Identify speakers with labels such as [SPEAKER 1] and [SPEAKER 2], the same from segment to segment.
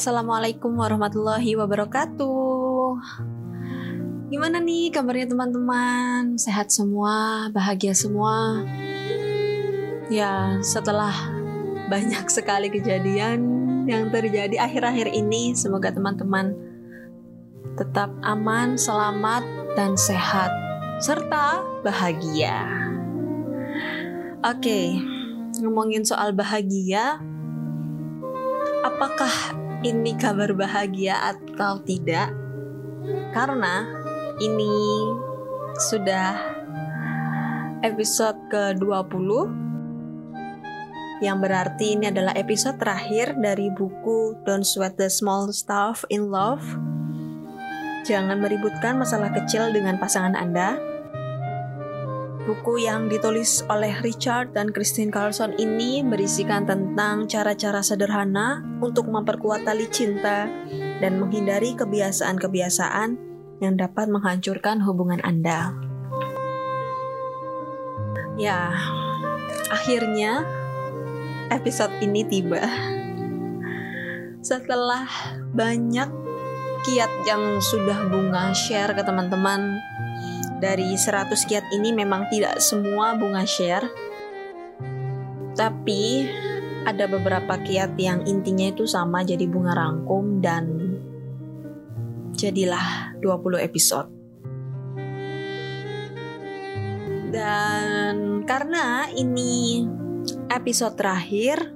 [SPEAKER 1] Assalamualaikum warahmatullahi wabarakatuh. Gimana nih kabarnya teman-teman? Sehat semua, bahagia semua. Ya, setelah banyak sekali kejadian yang terjadi akhir-akhir ini, semoga teman-teman tetap aman, selamat, dan sehat, serta bahagia. Oke, ngomongin soal bahagia, apakah ini kabar bahagia atau tidak? Karena ini sudah episode ke-20 yang berarti ini adalah episode terakhir dari buku Don't Sweat the Small Stuff in Love. Jangan meributkan masalah kecil dengan pasangan Anda. Buku yang ditulis oleh Richard dan Christine Carlson ini berisikan tentang cara-cara sederhana untuk memperkuat tali cinta dan menghindari kebiasaan-kebiasaan yang dapat menghancurkan hubungan Anda. Ya, akhirnya episode ini tiba. Setelah banyak kiat yang sudah bunga share ke teman-teman dari 100 kiat ini memang tidak semua bunga share. Tapi ada beberapa kiat yang intinya itu sama jadi bunga rangkum dan jadilah 20 episode. Dan karena ini episode terakhir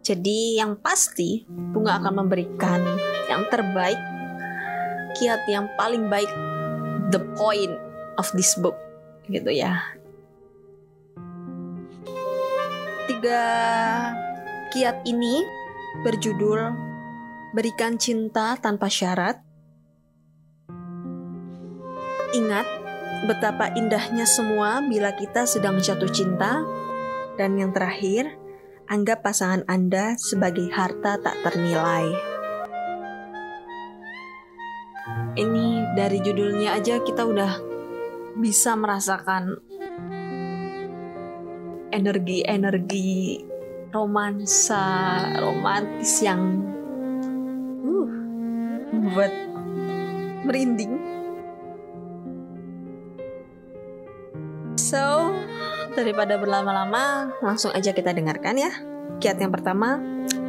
[SPEAKER 1] jadi yang pasti bunga akan memberikan yang terbaik kiat yang paling baik the point of this book gitu ya. Tiga kiat ini berjudul berikan cinta tanpa syarat. Ingat betapa indahnya semua bila kita sedang jatuh cinta. Dan yang terakhir anggap pasangan Anda sebagai harta tak ternilai. Ini dari judulnya aja kita udah bisa merasakan energi-energi romansa romantis yang uh, membuat merinding. So, daripada berlama-lama, langsung aja kita dengarkan ya. Kiat yang pertama,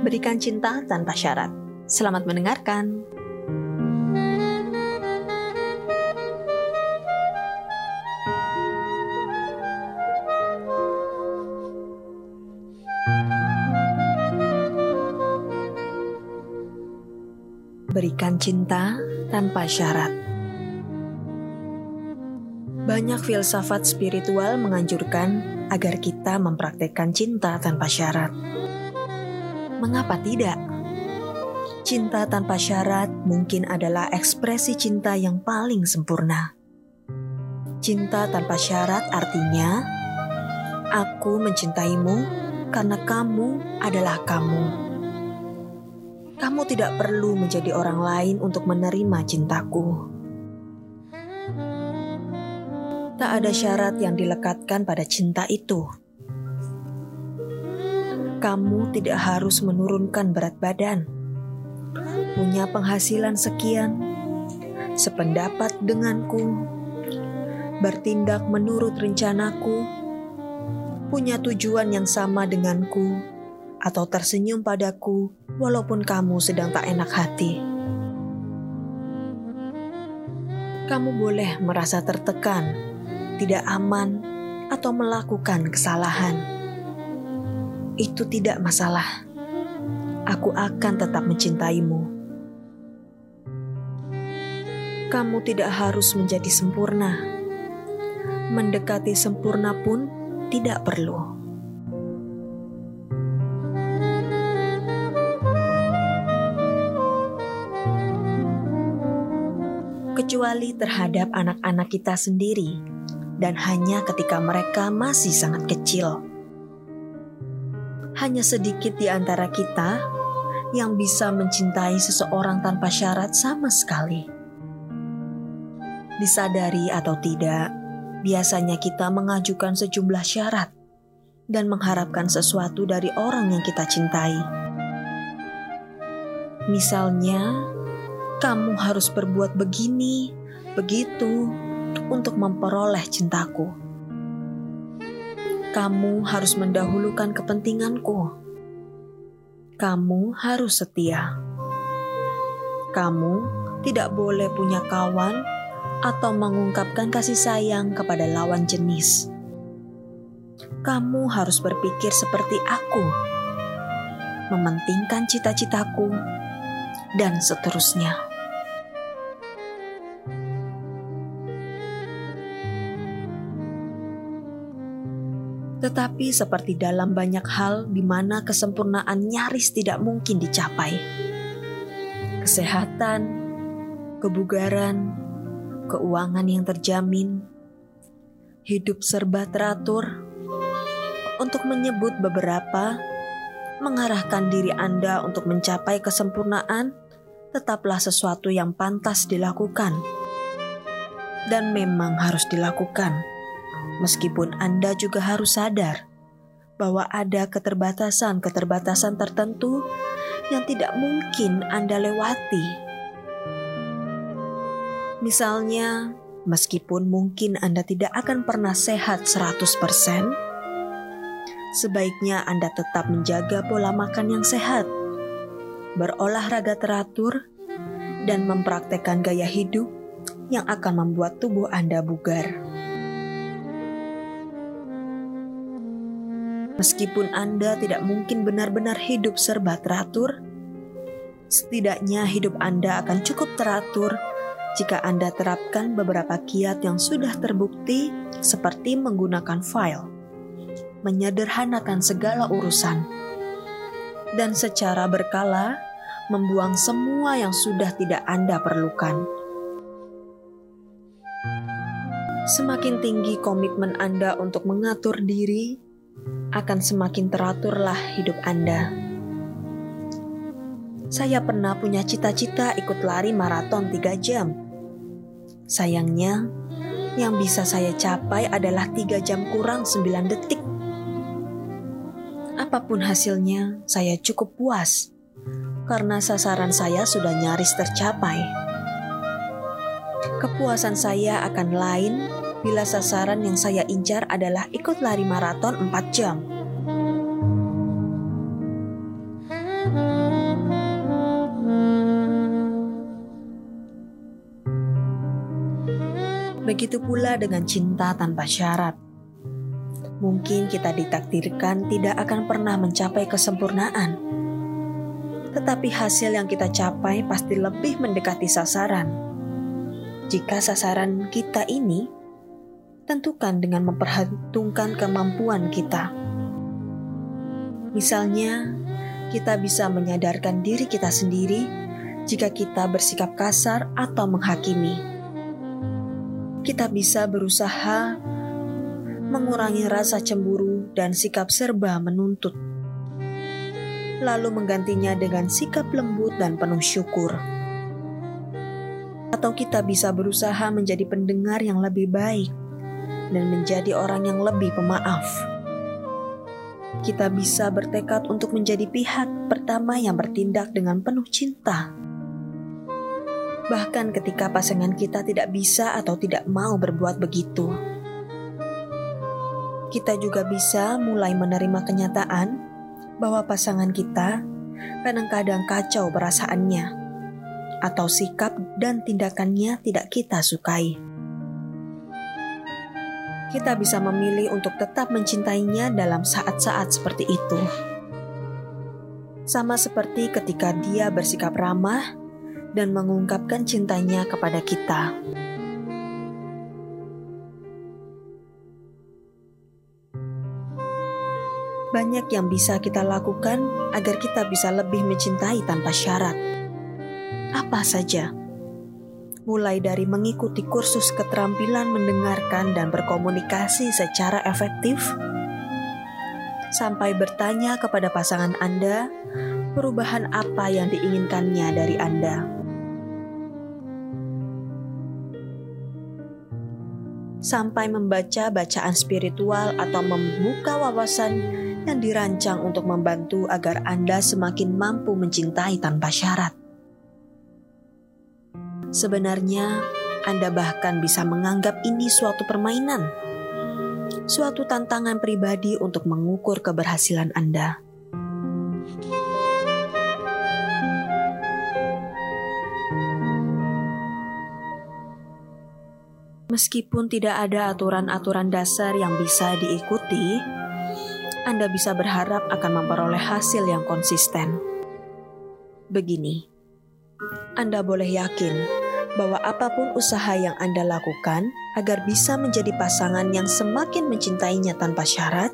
[SPEAKER 1] berikan cinta tanpa syarat. Selamat mendengarkan. Berikan cinta tanpa syarat. Banyak filsafat spiritual menganjurkan agar kita mempraktekkan cinta tanpa syarat. Mengapa tidak? Cinta tanpa syarat mungkin adalah ekspresi cinta yang paling sempurna. Cinta tanpa syarat artinya, aku mencintaimu karena kamu adalah kamu kamu tidak perlu menjadi orang lain untuk menerima cintaku. Tak ada syarat yang dilekatkan pada cinta itu. Kamu tidak harus menurunkan berat badan, punya penghasilan sekian, sependapat denganku, bertindak menurut rencanaku, punya tujuan yang sama denganku atau tersenyum padaku walaupun kamu sedang tak enak hati. Kamu boleh merasa tertekan, tidak aman, atau melakukan kesalahan. Itu tidak masalah. Aku akan tetap mencintaimu. Kamu tidak harus menjadi sempurna. Mendekati sempurna pun tidak perlu. Kecuali terhadap anak-anak kita sendiri, dan hanya ketika mereka masih sangat kecil. Hanya sedikit di antara kita yang bisa mencintai seseorang tanpa syarat sama sekali. Disadari atau tidak, biasanya kita mengajukan sejumlah syarat dan mengharapkan sesuatu dari orang yang kita cintai. Misalnya, kamu harus berbuat begini, begitu untuk memperoleh cintaku. Kamu harus mendahulukan kepentinganku. Kamu harus setia. Kamu tidak boleh punya kawan atau mengungkapkan kasih sayang kepada lawan jenis. Kamu harus berpikir seperti aku, mementingkan cita-citaku, dan seterusnya. Tetapi seperti dalam banyak hal di mana kesempurnaan nyaris tidak mungkin dicapai. Kesehatan, kebugaran, keuangan yang terjamin, hidup serba teratur. Untuk menyebut beberapa, mengarahkan diri Anda untuk mencapai kesempurnaan tetaplah sesuatu yang pantas dilakukan dan memang harus dilakukan Meskipun Anda juga harus sadar bahwa ada keterbatasan-keterbatasan tertentu yang tidak mungkin Anda lewati. Misalnya, meskipun mungkin Anda tidak akan pernah sehat 100%, sebaiknya Anda tetap menjaga pola makan yang sehat, berolahraga teratur, dan mempraktekkan gaya hidup yang akan membuat tubuh Anda bugar. Meskipun Anda tidak mungkin benar-benar hidup serba teratur, setidaknya hidup Anda akan cukup teratur jika Anda terapkan beberapa kiat yang sudah terbukti seperti menggunakan file, menyederhanakan segala urusan, dan secara berkala membuang semua yang sudah tidak Anda perlukan. Semakin tinggi komitmen Anda untuk mengatur diri, akan semakin teraturlah hidup Anda. Saya pernah punya cita-cita ikut lari maraton 3 jam. Sayangnya, yang bisa saya capai adalah 3 jam kurang 9 detik. Apa pun hasilnya, saya cukup puas karena sasaran saya sudah nyaris tercapai. Kepuasan saya akan lain bila sasaran yang saya incar adalah ikut lari maraton 4 jam. Begitu pula dengan cinta tanpa syarat. Mungkin kita ditakdirkan tidak akan pernah mencapai kesempurnaan. Tetapi hasil yang kita capai pasti lebih mendekati sasaran. Jika sasaran kita ini tentukan dengan memperhitungkan kemampuan kita. Misalnya, kita bisa menyadarkan diri kita sendiri jika kita bersikap kasar atau menghakimi. Kita bisa berusaha mengurangi rasa cemburu dan sikap serba menuntut, lalu menggantinya dengan sikap lembut dan penuh syukur. Atau kita bisa berusaha menjadi pendengar yang lebih baik dan menjadi orang yang lebih pemaaf. Kita bisa bertekad untuk menjadi pihak pertama yang bertindak dengan penuh cinta. Bahkan ketika pasangan kita tidak bisa atau tidak mau berbuat begitu. Kita juga bisa mulai menerima kenyataan bahwa pasangan kita kadang-kadang kacau perasaannya atau sikap dan tindakannya tidak kita sukai kita bisa memilih untuk tetap mencintainya dalam saat-saat seperti itu. Sama seperti ketika dia bersikap ramah dan mengungkapkan cintanya kepada kita. Banyak yang bisa kita lakukan agar kita bisa lebih mencintai tanpa syarat. Apa saja? Mulai dari mengikuti kursus keterampilan mendengarkan dan berkomunikasi secara efektif, sampai bertanya kepada pasangan Anda perubahan apa yang diinginkannya dari Anda. Sampai membaca bacaan spiritual atau membuka wawasan yang dirancang untuk membantu agar Anda semakin mampu mencintai tanpa syarat. Sebenarnya, Anda bahkan bisa menganggap ini suatu permainan, suatu tantangan pribadi untuk mengukur keberhasilan Anda. Meskipun tidak ada aturan-aturan dasar yang bisa diikuti, Anda bisa berharap akan memperoleh hasil yang konsisten. Begini, Anda boleh yakin bahwa apa pun usaha yang Anda lakukan agar bisa menjadi pasangan yang semakin mencintainya tanpa syarat,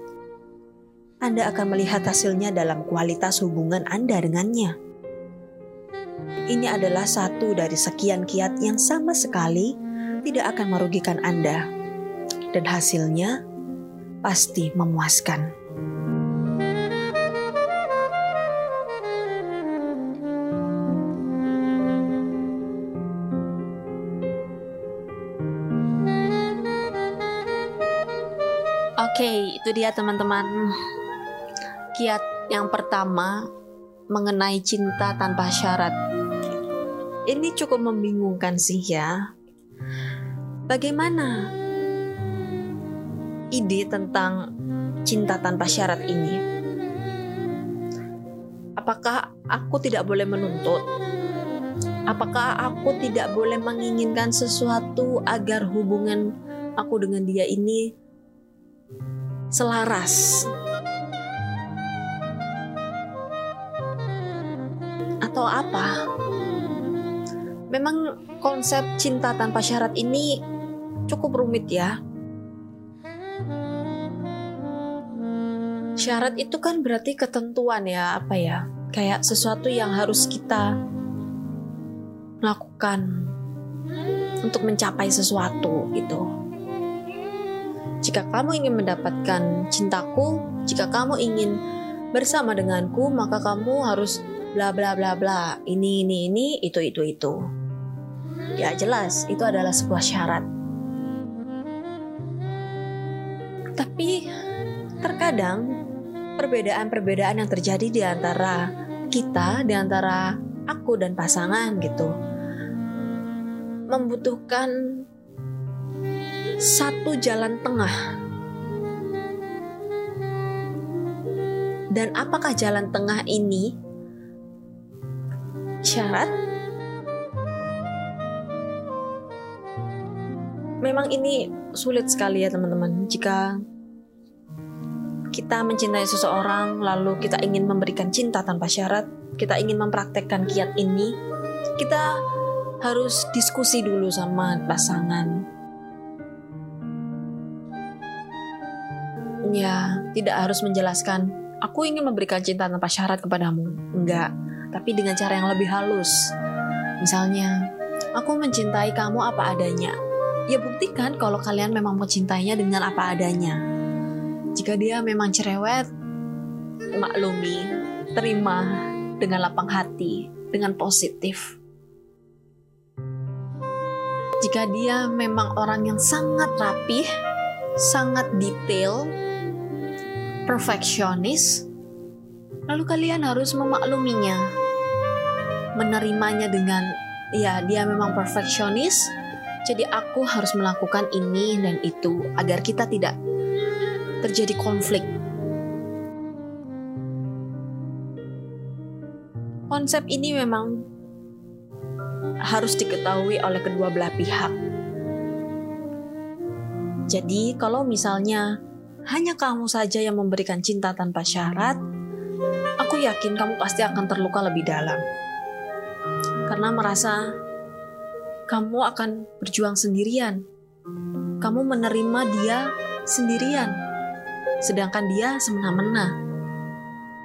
[SPEAKER 1] Anda akan melihat hasilnya dalam kualitas hubungan Anda dengannya. Ini adalah satu dari sekian kiat yang sama sekali tidak akan merugikan Anda, dan hasilnya pasti memuaskan. Itu dia teman-teman. Kiat yang pertama mengenai cinta tanpa syarat. Ini cukup membingungkan sih ya. Bagaimana ide tentang cinta tanpa syarat ini? Apakah aku tidak boleh menuntut? Apakah aku tidak boleh menginginkan sesuatu agar hubungan aku dengan dia ini selaras? Atau apa? Memang konsep cinta tanpa syarat ini cukup rumit ya. Syarat itu kan berarti ketentuan ya, apa ya? Kayak sesuatu yang harus kita lakukan untuk mencapai sesuatu gitu. Jika kamu ingin mendapatkan cintaku, jika kamu ingin bersama denganku, maka kamu harus bla bla bla bla. Ini ini ini itu itu itu. Ya jelas itu adalah sebuah syarat. Tapi terkadang perbedaan-perbedaan yang terjadi di antara kita, di antara aku dan pasangan gitu, membutuhkan satu jalan tengah. Dan apakah jalan tengah ini syarat? Memang ini sulit sekali ya teman-teman jika kita mencintai seseorang, lalu kita ingin memberikan cinta tanpa syarat, kita ingin mempraktekkan kiat ini, kita harus diskusi dulu sama pasangan. Ya, tidak harus menjelaskan, aku ingin memberikan cinta tanpa syarat kepadamu. Enggak, tapi dengan cara yang lebih halus. Misalnya, aku mencintai kamu apa adanya. Ya buktikan kalau kalian memang mencintainya dengan apa adanya jika dia memang cerewet, maklumi, terima dengan lapang hati, dengan positif. Jika dia memang orang yang sangat rapih, sangat detail, perfeksionis, lalu kalian harus memakluminya, menerimanya dengan ya dia memang perfeksionis, jadi aku harus melakukan ini dan itu agar kita tidak terjadi konflik. Konsep ini memang harus diketahui oleh kedua belah pihak. Jadi, kalau misalnya hanya kamu saja yang memberikan cinta tanpa syarat, aku yakin kamu pasti akan terluka lebih dalam. Karena merasa kamu akan berjuang sendirian. Kamu menerima dia sendirian sedangkan dia semena-mena.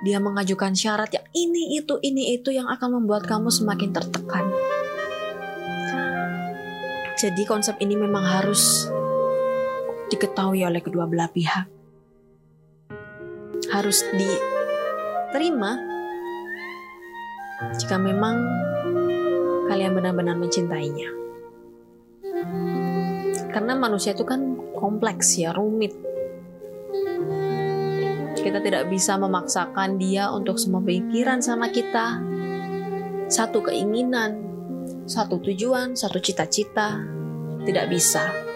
[SPEAKER 1] Dia mengajukan syarat yang ini itu ini itu yang akan membuat kamu semakin tertekan. Jadi konsep ini memang harus diketahui oleh kedua belah pihak. Harus diterima jika memang kalian benar-benar mencintainya. Karena manusia itu kan kompleks ya, rumit kita tidak bisa memaksakan dia untuk semua pikiran sama kita. Satu keinginan, satu tujuan, satu cita-cita, tidak bisa.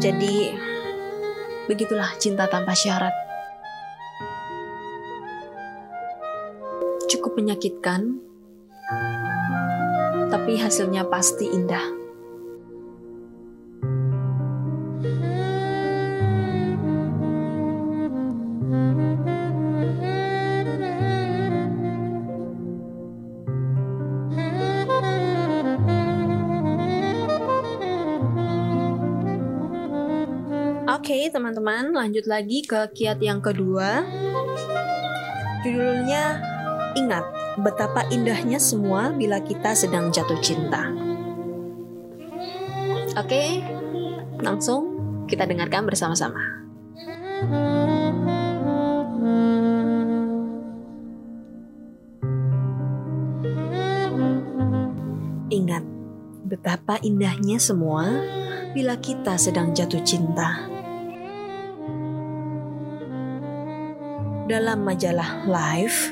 [SPEAKER 1] Jadi, begitulah cinta tanpa syarat. Cukup menyakitkan, tapi hasilnya pasti indah. Teman-teman, lanjut lagi ke kiat yang kedua. Judulnya Ingat betapa indahnya semua bila kita sedang jatuh cinta. Oke, langsung kita dengarkan bersama-sama. Ingat betapa indahnya semua bila kita sedang jatuh cinta. Dalam majalah Life,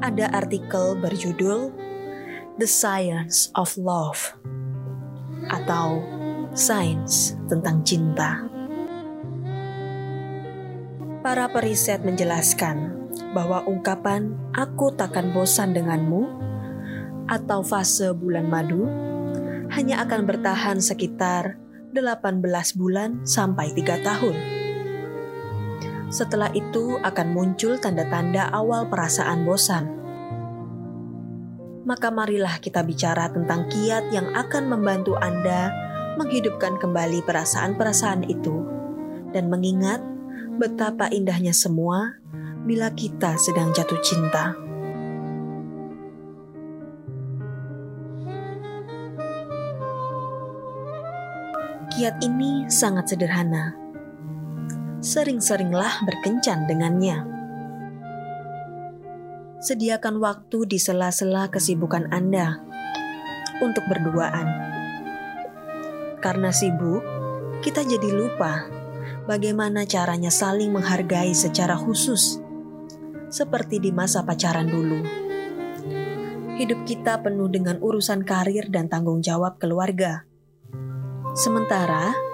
[SPEAKER 1] ada artikel berjudul The Science of Love atau Sains tentang Cinta. Para periset menjelaskan bahwa ungkapan "aku takkan bosan denganmu" atau fase bulan madu hanya akan bertahan sekitar 18 bulan sampai 3 tahun setelah itu akan muncul tanda-tanda awal perasaan bosan. Maka marilah kita bicara tentang kiat yang akan membantu Anda menghidupkan kembali perasaan-perasaan itu dan mengingat betapa indahnya semua bila kita sedang jatuh cinta. Kiat ini sangat sederhana sering-seringlah berkencan dengannya. Sediakan waktu di sela-sela kesibukan Anda untuk berduaan. Karena sibuk, kita jadi lupa bagaimana caranya saling menghargai secara khusus, seperti di masa pacaran dulu. Hidup kita penuh dengan urusan karir dan tanggung jawab keluarga. Sementara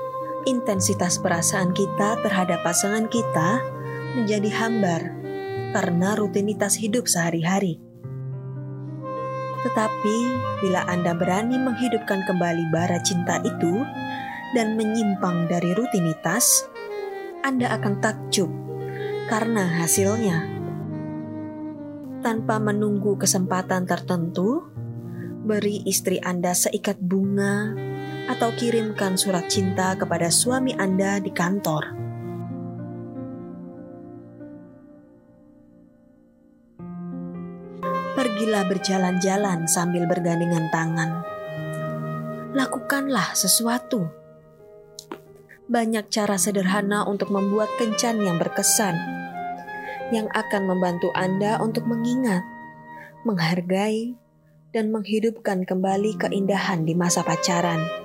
[SPEAKER 1] intensitas perasaan kita terhadap pasangan kita menjadi hambar karena rutinitas hidup sehari-hari. Tetapi, bila Anda berani menghidupkan kembali bara cinta itu dan menyimpang dari rutinitas, Anda akan takjub karena hasilnya. Tanpa menunggu kesempatan tertentu, beri istri Anda seikat bunga atau kirimkan surat cinta kepada suami Anda di kantor. Pergilah berjalan-jalan sambil bergandengan tangan. Lakukanlah sesuatu. Banyak cara sederhana untuk membuat kencan yang berkesan, yang akan membantu Anda untuk mengingat, menghargai, dan menghidupkan kembali keindahan di masa pacaran.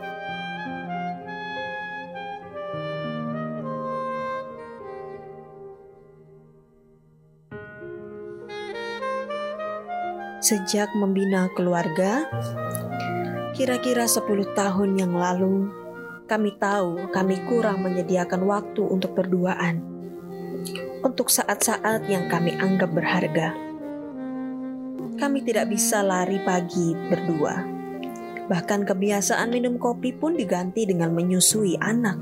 [SPEAKER 1] Sejak membina keluarga, kira-kira 10 tahun yang lalu, kami tahu kami kurang menyediakan waktu untuk berduaan. Untuk saat-saat yang kami anggap berharga. Kami tidak bisa lari pagi berdua. Bahkan kebiasaan minum kopi pun diganti dengan menyusui anak.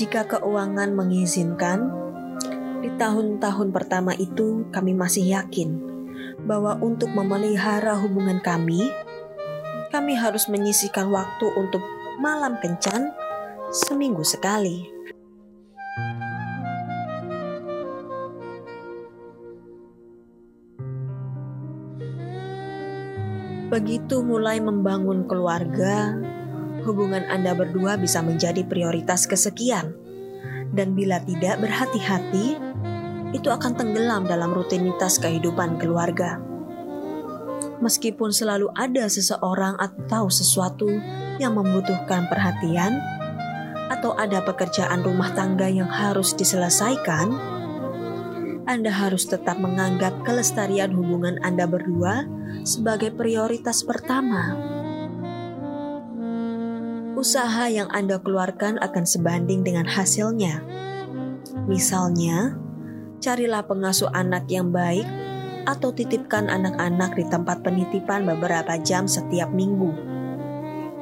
[SPEAKER 1] Jika keuangan mengizinkan, di tahun-tahun pertama itu, kami masih yakin bahwa untuk memelihara hubungan kami, kami harus menyisihkan waktu untuk malam kencan seminggu sekali. Begitu mulai membangun keluarga, hubungan Anda berdua bisa menjadi prioritas kesekian. Dan bila tidak berhati-hati, itu akan tenggelam dalam rutinitas kehidupan keluarga. Meskipun selalu ada seseorang atau sesuatu yang membutuhkan perhatian,
[SPEAKER 2] atau ada pekerjaan rumah tangga yang harus diselesaikan, Anda harus tetap menganggap kelestarian hubungan Anda berdua sebagai prioritas pertama. Usaha yang Anda keluarkan akan sebanding dengan hasilnya. Misalnya, carilah pengasuh anak yang baik atau titipkan anak-anak di tempat penitipan beberapa jam setiap minggu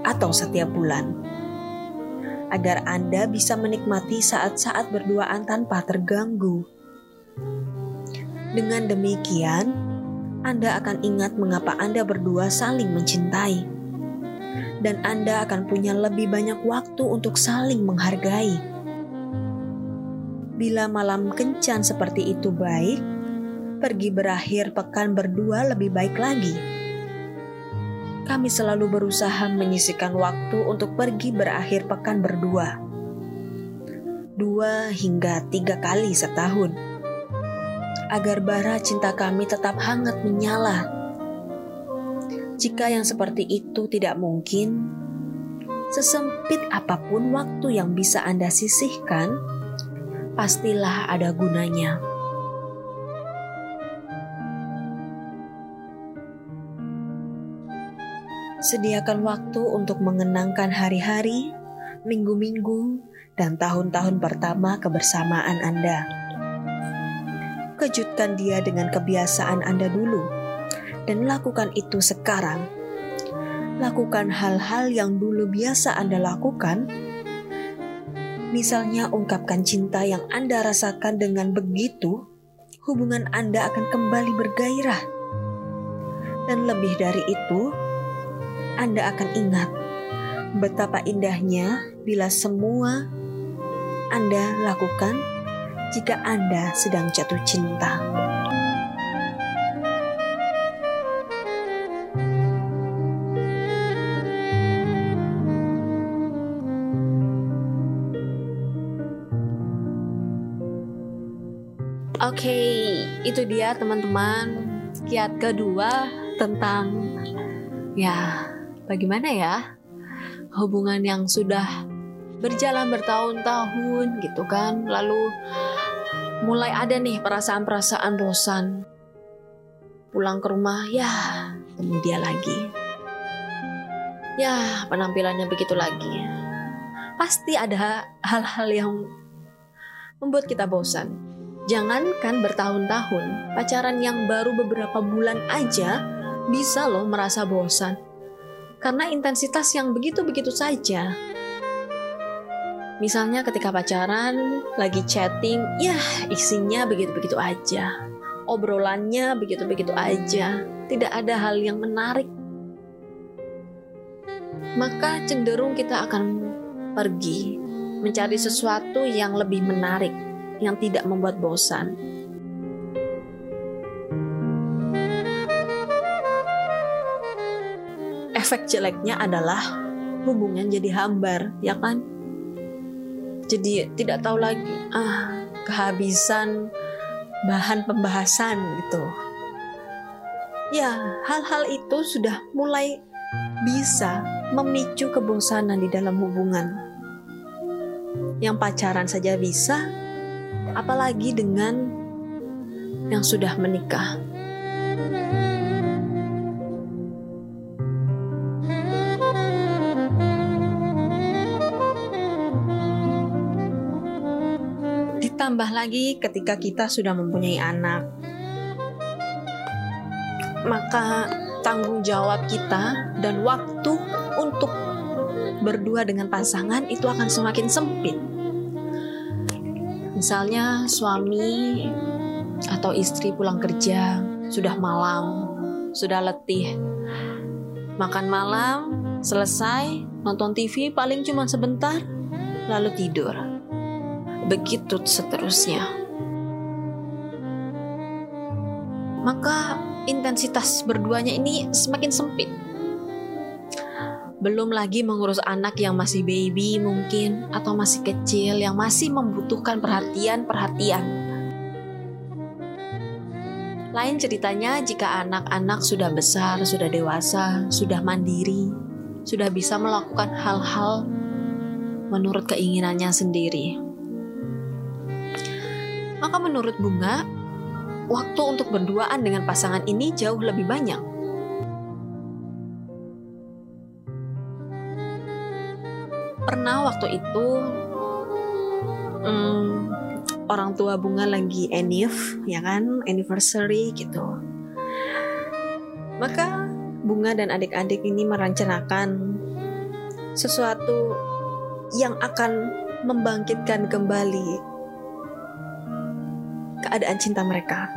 [SPEAKER 2] atau setiap bulan. Agar Anda bisa menikmati saat-saat berduaan tanpa terganggu. Dengan demikian, Anda akan ingat mengapa Anda berdua saling mencintai. Dan Anda akan punya lebih banyak waktu untuk saling menghargai bila malam kencan seperti itu baik, pergi berakhir pekan berdua lebih baik lagi. Kami selalu berusaha menyisikan waktu untuk pergi berakhir pekan berdua. Dua hingga tiga kali setahun. Agar bara cinta kami tetap hangat menyala. Jika yang seperti itu tidak mungkin, sesempit apa pun waktu yang bisa Anda sisihkan, pastilah ada gunanya. Sediakan waktu untuk mengenangkan hari-hari, minggu-minggu, dan tahun-tahun pertama kebersamaan Anda. Kejutkan dia dengan kebiasaan Anda dulu, dan lakukan itu sekarang. Lakukan hal-hal yang dulu biasa Anda lakukan Misalnya ungkapkan cinta yang Anda rasakan dengan begitu, hubungan Anda akan kembali bergairah. Dan lebih dari itu, Anda akan ingat betapa indahnya bila semua Anda lakukan jika Anda sedang jatuh cinta.
[SPEAKER 1] Oke, okay, itu dia teman-teman. Kiat kedua tentang ya bagaimana ya hubungan yang sudah berjalan bertahun-tahun gitu kan, lalu mulai ada nih perasaan-perasaan bosan. Pulang ke rumah ya temu dia lagi. Ya penampilannya begitu lagi. Pasti ada hal-hal yang membuat kita bosan Jangankan bertahun-tahun, pacaran yang baru beberapa bulan aja bisa loh merasa bosan. Karena intensitas yang begitu-begitu saja. Misalnya ketika pacaran, lagi chatting, ya isinya begitu-begitu aja. Obrolannya begitu-begitu aja. Tidak ada hal yang menarik. Maka cenderung kita akan pergi mencari sesuatu yang lebih menarik yang tidak membuat bosan. Efek jeleknya adalah hubungan jadi hambar, ya kan? Jadi tidak tahu lagi, ah, kehabisan bahan pembahasan gitu. Ya, hal-hal itu sudah mulai bisa memicu kebosanan di dalam hubungan. Yang pacaran saja bisa, apalagi dengan yang sudah menikah. Ditambah lagi ketika kita sudah mempunyai anak, maka tanggung jawab kita dan waktu untuk berdua dengan pasangan itu akan semakin sempit. Misalnya suami atau istri pulang kerja sudah malam, sudah letih. Makan malam, selesai, nonton TV paling cuma sebentar, lalu tidur. Begitu seterusnya. Maka intensitas berduanya ini semakin sempit belum lagi mengurus anak yang masih baby mungkin atau masih kecil yang masih membutuhkan perhatian-perhatian. Lain ceritanya jika anak-anak sudah besar, sudah dewasa, sudah mandiri, sudah bisa melakukan hal-hal menurut keinginannya sendiri. Maka menurut Bunga, waktu untuk berduaan dengan pasangan ini jauh lebih banyak. Pernah waktu itu hmm, orang tua Bunga lagi enif, ya kan, anniversary gitu. Maka Bunga dan adik-adik ini merencanakan sesuatu yang akan membangkitkan kembali keadaan cinta mereka.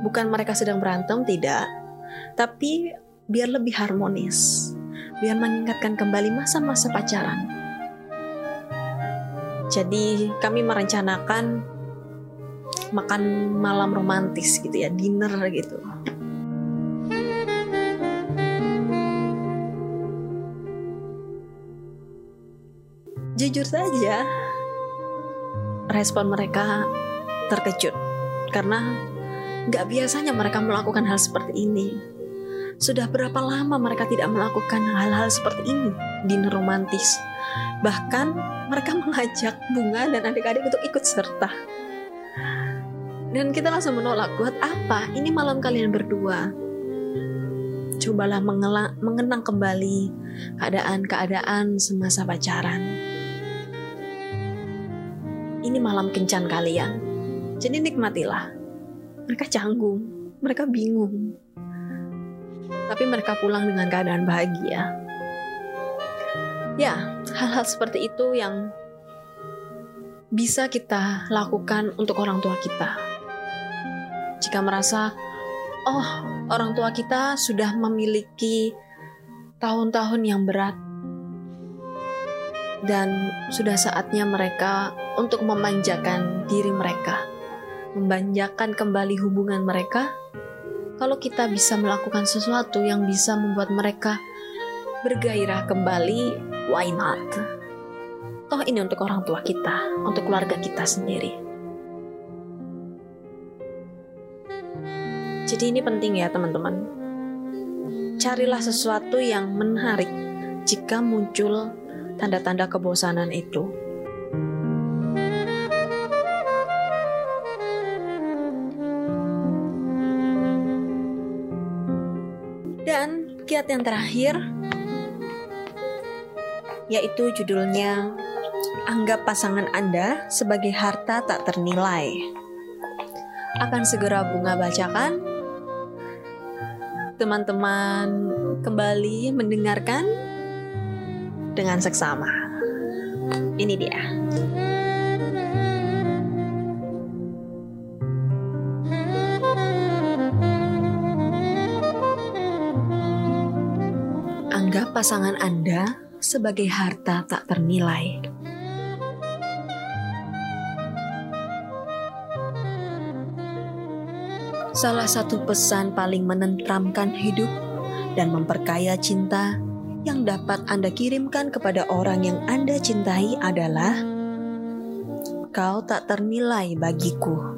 [SPEAKER 1] Bukan mereka sedang berantem, tidak. Tapi biar lebih harmonis. Biar mengingatkan kembali masa-masa pacaran. Jadi kami merencanakan makan malam romantis gitu ya, dinner gitu. Jujur saja, respon mereka terkejut karena gak biasanya mereka melakukan hal seperti ini. Sudah berapa lama mereka tidak melakukan hal-hal seperti ini di romantis. Bahkan mereka mengajak Bunga dan adik-adik untuk ikut serta. Dan kita langsung menolak, buat apa? Ini malam kalian berdua. Cobalah mengenang kembali keadaan-keadaan semasa pacaran. Ini malam kencan kalian jadi nikmatilah. Mereka canggung, mereka bingung. Tapi mereka pulang dengan keadaan bahagia. Ya, hal-hal seperti itu yang bisa kita lakukan untuk orang tua kita. Jika merasa, oh, orang tua kita sudah memiliki tahun-tahun yang berat, dan sudah saatnya mereka untuk memanjakan diri mereka membanjakan kembali hubungan mereka, kalau kita bisa melakukan sesuatu yang bisa membuat mereka bergairah kembali, why not? Toh ini untuk orang tua kita, untuk keluarga kita sendiri. Jadi ini penting ya teman-teman. Carilah sesuatu yang menarik jika muncul tanda-tanda kebosanan itu. Dan kiat yang terakhir yaitu judulnya Anggap pasangan Anda sebagai harta tak ternilai. Akan segera bunga bacakan. Teman-teman kembali mendengarkan dengan seksama. Ini dia. Pasangan Anda sebagai harta tak ternilai. Salah satu pesan paling menentramkan hidup dan memperkaya cinta yang dapat Anda kirimkan kepada orang yang Anda cintai adalah "Kau tak ternilai bagiku."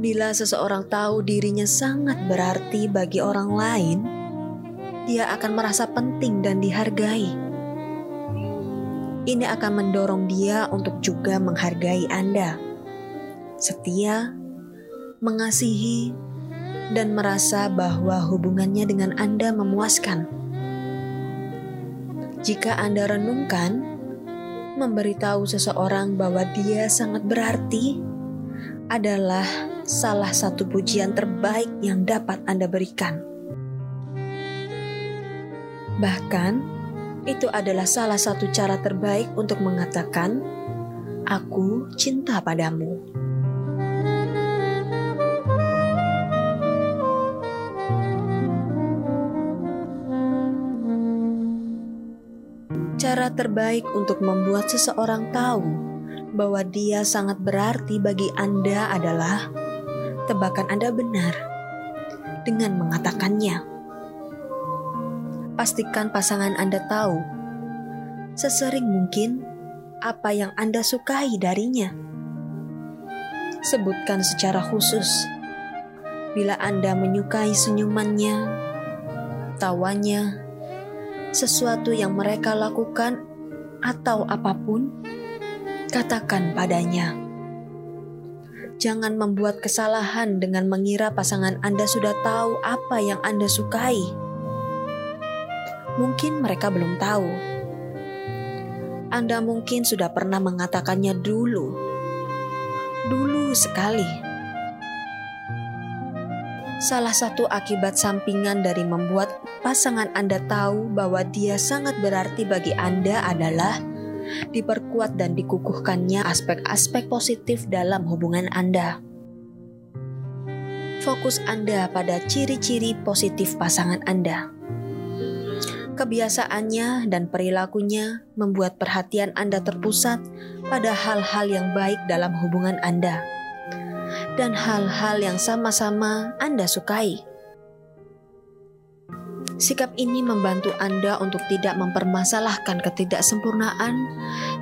[SPEAKER 1] Bila seseorang tahu dirinya sangat berarti bagi orang lain, dia akan merasa penting dan dihargai. Ini akan mendorong dia untuk juga menghargai Anda, setia, mengasihi, dan merasa bahwa hubungannya dengan Anda memuaskan. Jika Anda renungkan, memberitahu seseorang bahwa dia sangat berarti adalah salah satu pujian terbaik yang dapat Anda berikan. Bahkan, itu adalah salah satu cara terbaik untuk mengatakan, "Aku cinta padamu." Cara terbaik untuk membuat seseorang tahu bahwa dia sangat berarti bagi Anda adalah tebakan Anda benar dengan mengatakannya pastikan pasangan Anda tahu sesering mungkin apa yang Anda sukai darinya. Sebutkan secara khusus bila Anda menyukai senyumannya, tawanya,
[SPEAKER 2] sesuatu yang mereka lakukan atau apa pun, katakan padanya. Jangan membuat kesalahan dengan mengira pasangan Anda sudah tahu apa yang Anda sukai. Mungkin mereka belum tahu. Anda mungkin sudah pernah mengatakannya dulu, dulu sekali Salah satu akibat sampingan dari membuat pasangan Anda tahu bahwa dia sangat berarti bagi Anda adalah diperkuat dan dikukuhkannya aspek-aspek positif dalam hubungan Anda. Fokus Anda pada ciri-ciri positif pasangan Anda. Kebiasaannya dan perilakunya membuat perhatian Anda terpusat pada hal-hal yang baik dalam hubungan Anda dan hal-hal yang sama-sama Anda sukai. Sikap ini membantu Anda untuk tidak mempermasalahkan ketidaksempurnaan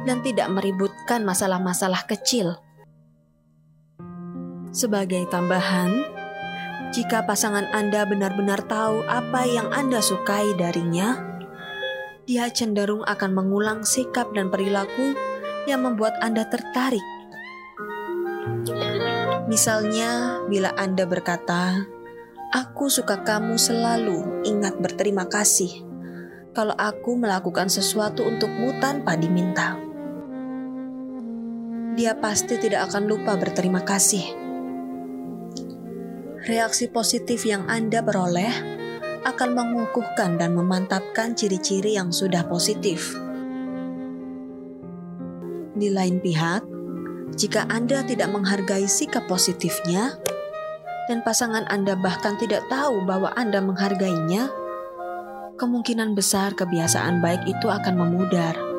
[SPEAKER 2] dan tidak meributkan masalah-masalah kecil. Sebagai tambahan, jika pasangan Anda benar-benar tahu apa yang Anda sukai darinya, dia cenderung akan mengulang sikap dan perilaku yang membuat Anda tertarik Misalnya, bila Anda berkata, "Aku suka kamu selalu ingat berterima kasih kalau aku melakukan sesuatu untukmu tanpa diminta." Dia pasti tidak akan lupa berterima kasih. Reaksi positif yang Anda peroleh akan mengukuhkan dan memantapkan ciri-ciri yang sudah positif. Di lain pihak, jika Anda tidak menghargai sikap positifnya, dan pasangan Anda bahkan tidak tahu bahwa Anda menghargainya, kemungkinan besar kebiasaan baik itu akan memudar.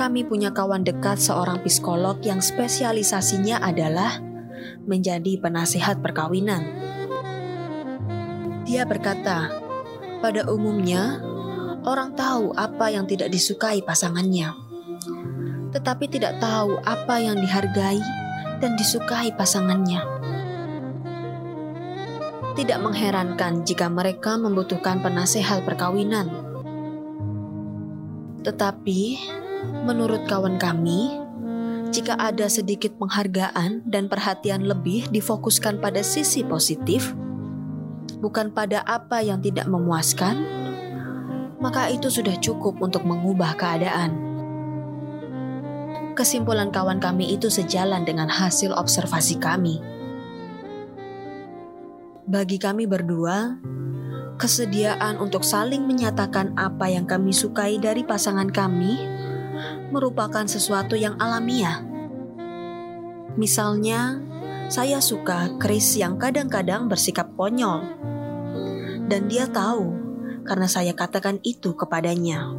[SPEAKER 2] Kami punya kawan dekat seorang psikolog yang spesialisasinya adalah menjadi penasehat perkawinan. Dia berkata, pada umumnya Orang tahu apa yang tidak disukai pasangannya, tetapi tidak tahu apa yang dihargai dan disukai pasangannya. Tidak mengherankan jika mereka membutuhkan penasehat perkawinan. Tetapi, menurut kawan kami, jika ada sedikit penghargaan dan perhatian lebih difokuskan pada sisi positif, bukan pada apa yang tidak memuaskan, maka itu sudah cukup untuk mengubah keadaan. Kesimpulan kawan kami itu sejalan dengan hasil observasi kami. Bagi kami berdua, kesediaan untuk saling menyatakan apa yang kami sukai dari pasangan kami merupakan sesuatu yang alamiah. Misalnya, saya suka Chris yang kadang-kadang bersikap konyol, dan dia tahu karena saya katakan itu kepadanya.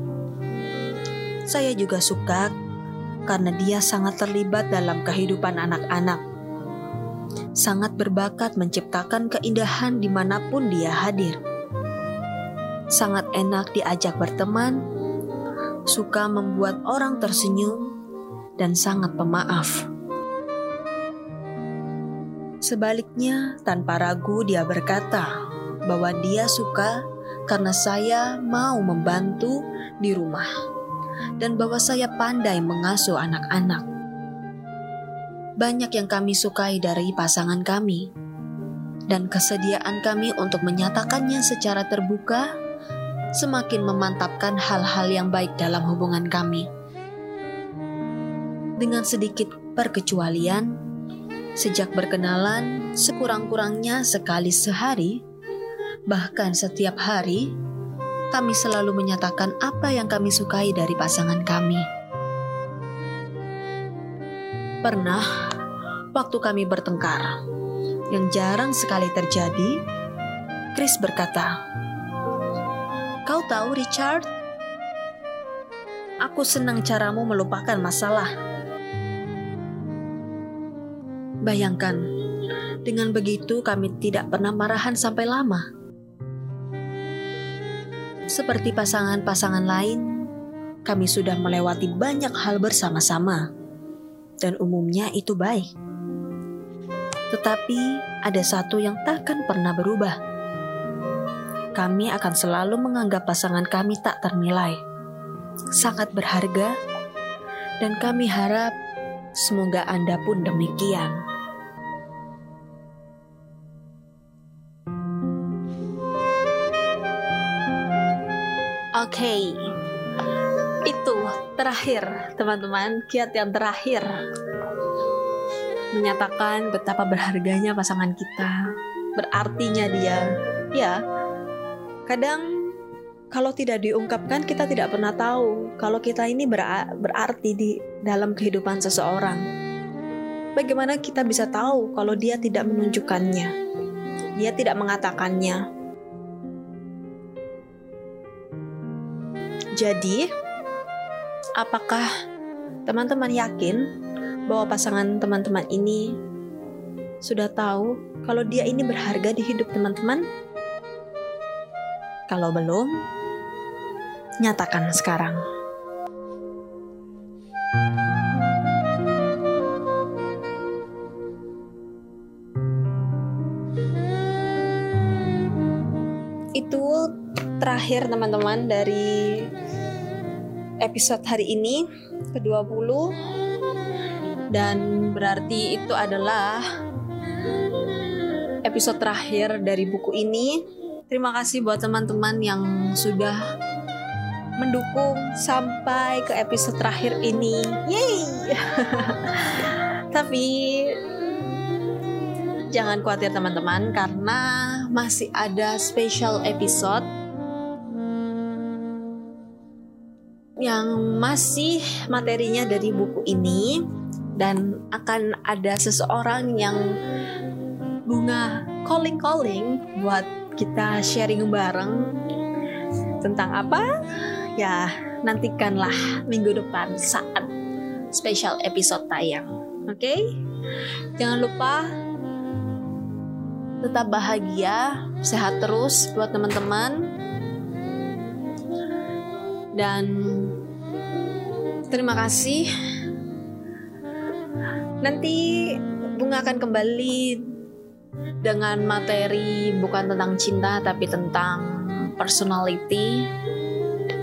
[SPEAKER 2] Saya juga suka karena dia sangat terlibat dalam kehidupan anak-anak. Sangat berbakat menciptakan keindahan di mana pun dia hadir. Sangat enak diajak berteman, suka membuat orang tersenyum, dan sangat pemaaf. Sebaliknya, tanpa ragu, dia berkata bahwa dia suka karena saya mau membantu di rumah dan bahwa saya pandai mengasuh anak-anak. Banyak yang kami sukai dari pasangan kami, dan kesediaan kami untuk menyatakannya secara terbuka semakin memantapkan hal-hal yang baik dalam hubungan kami. Dengan sedikit perkecualian, sejak berkenalan, sekurang-kurangnya sekali sehari, Bahkan setiap hari, kami selalu menyatakan apa yang kami sukai dari pasangan kami. Pernah, waktu kami bertengkar, yang jarang sekali terjadi, Chris berkata, "Kau tahu, Richard, aku senang caramu melupakan masalah." Bayangkan, dengan begitu kami tidak pernah marahan sampai lama. Seperti pasangan-pasangan lain, kami sudah melewati banyak hal bersama-sama, dan umumnya itu baik. Tetapi ada satu yang takkan pernah berubah. Kami akan selalu menganggap pasangan kami tak ternilai, sangat berharga, dan kami harap semoga Anda pun demikian.
[SPEAKER 1] Oke, okay. itu terakhir teman-teman, kiat yang terakhir menyatakan betapa berharganya pasangan kita, berartinya dia. Ya, kadang kalau tidak diungkapkan kita tidak pernah tahu kalau kita ini berarti di dalam kehidupan seseorang. Bagaimana kita bisa tahu kalau dia tidak menunjukkannya? Dia tidak mengatakannya. Jadi, apakah teman-teman yakin bahwa pasangan teman-teman ini sudah tahu kalau dia ini berharga di hidup teman-teman? Kalau belum, nyatakan sekarang. Itu terakhir teman-teman dari episode hari ini ke-20 dan berarti itu adalah episode terakhir dari buku ini. Terima kasih buat teman-teman yang sudah mendukung sampai ke episode terakhir ini. Yeay! Tapi jangan khawatir teman-teman karena masih ada special episode yang masih materinya dari buku ini dan akan ada seseorang yang bunga calling-calling buat kita sharing bareng tentang apa? Ya, nantikanlah minggu depan saat special episode tayang. Oke? Okay? Jangan lupa tetap bahagia, sehat terus buat teman-teman. Dan terima kasih Nanti Bunga akan kembali dengan materi bukan tentang cinta tapi tentang personality,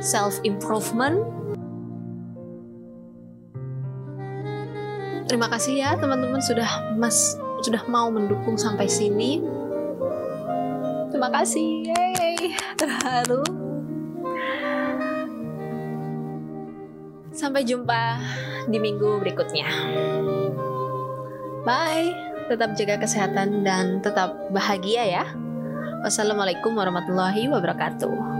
[SPEAKER 1] self improvement. Terima kasih ya teman-teman sudah mas sudah mau mendukung sampai sini. Terima kasih, yay, terharu. Sampai jumpa di minggu berikutnya. Bye. Tetap jaga kesehatan dan tetap bahagia ya. Wassalamualaikum warahmatullahi wabarakatuh.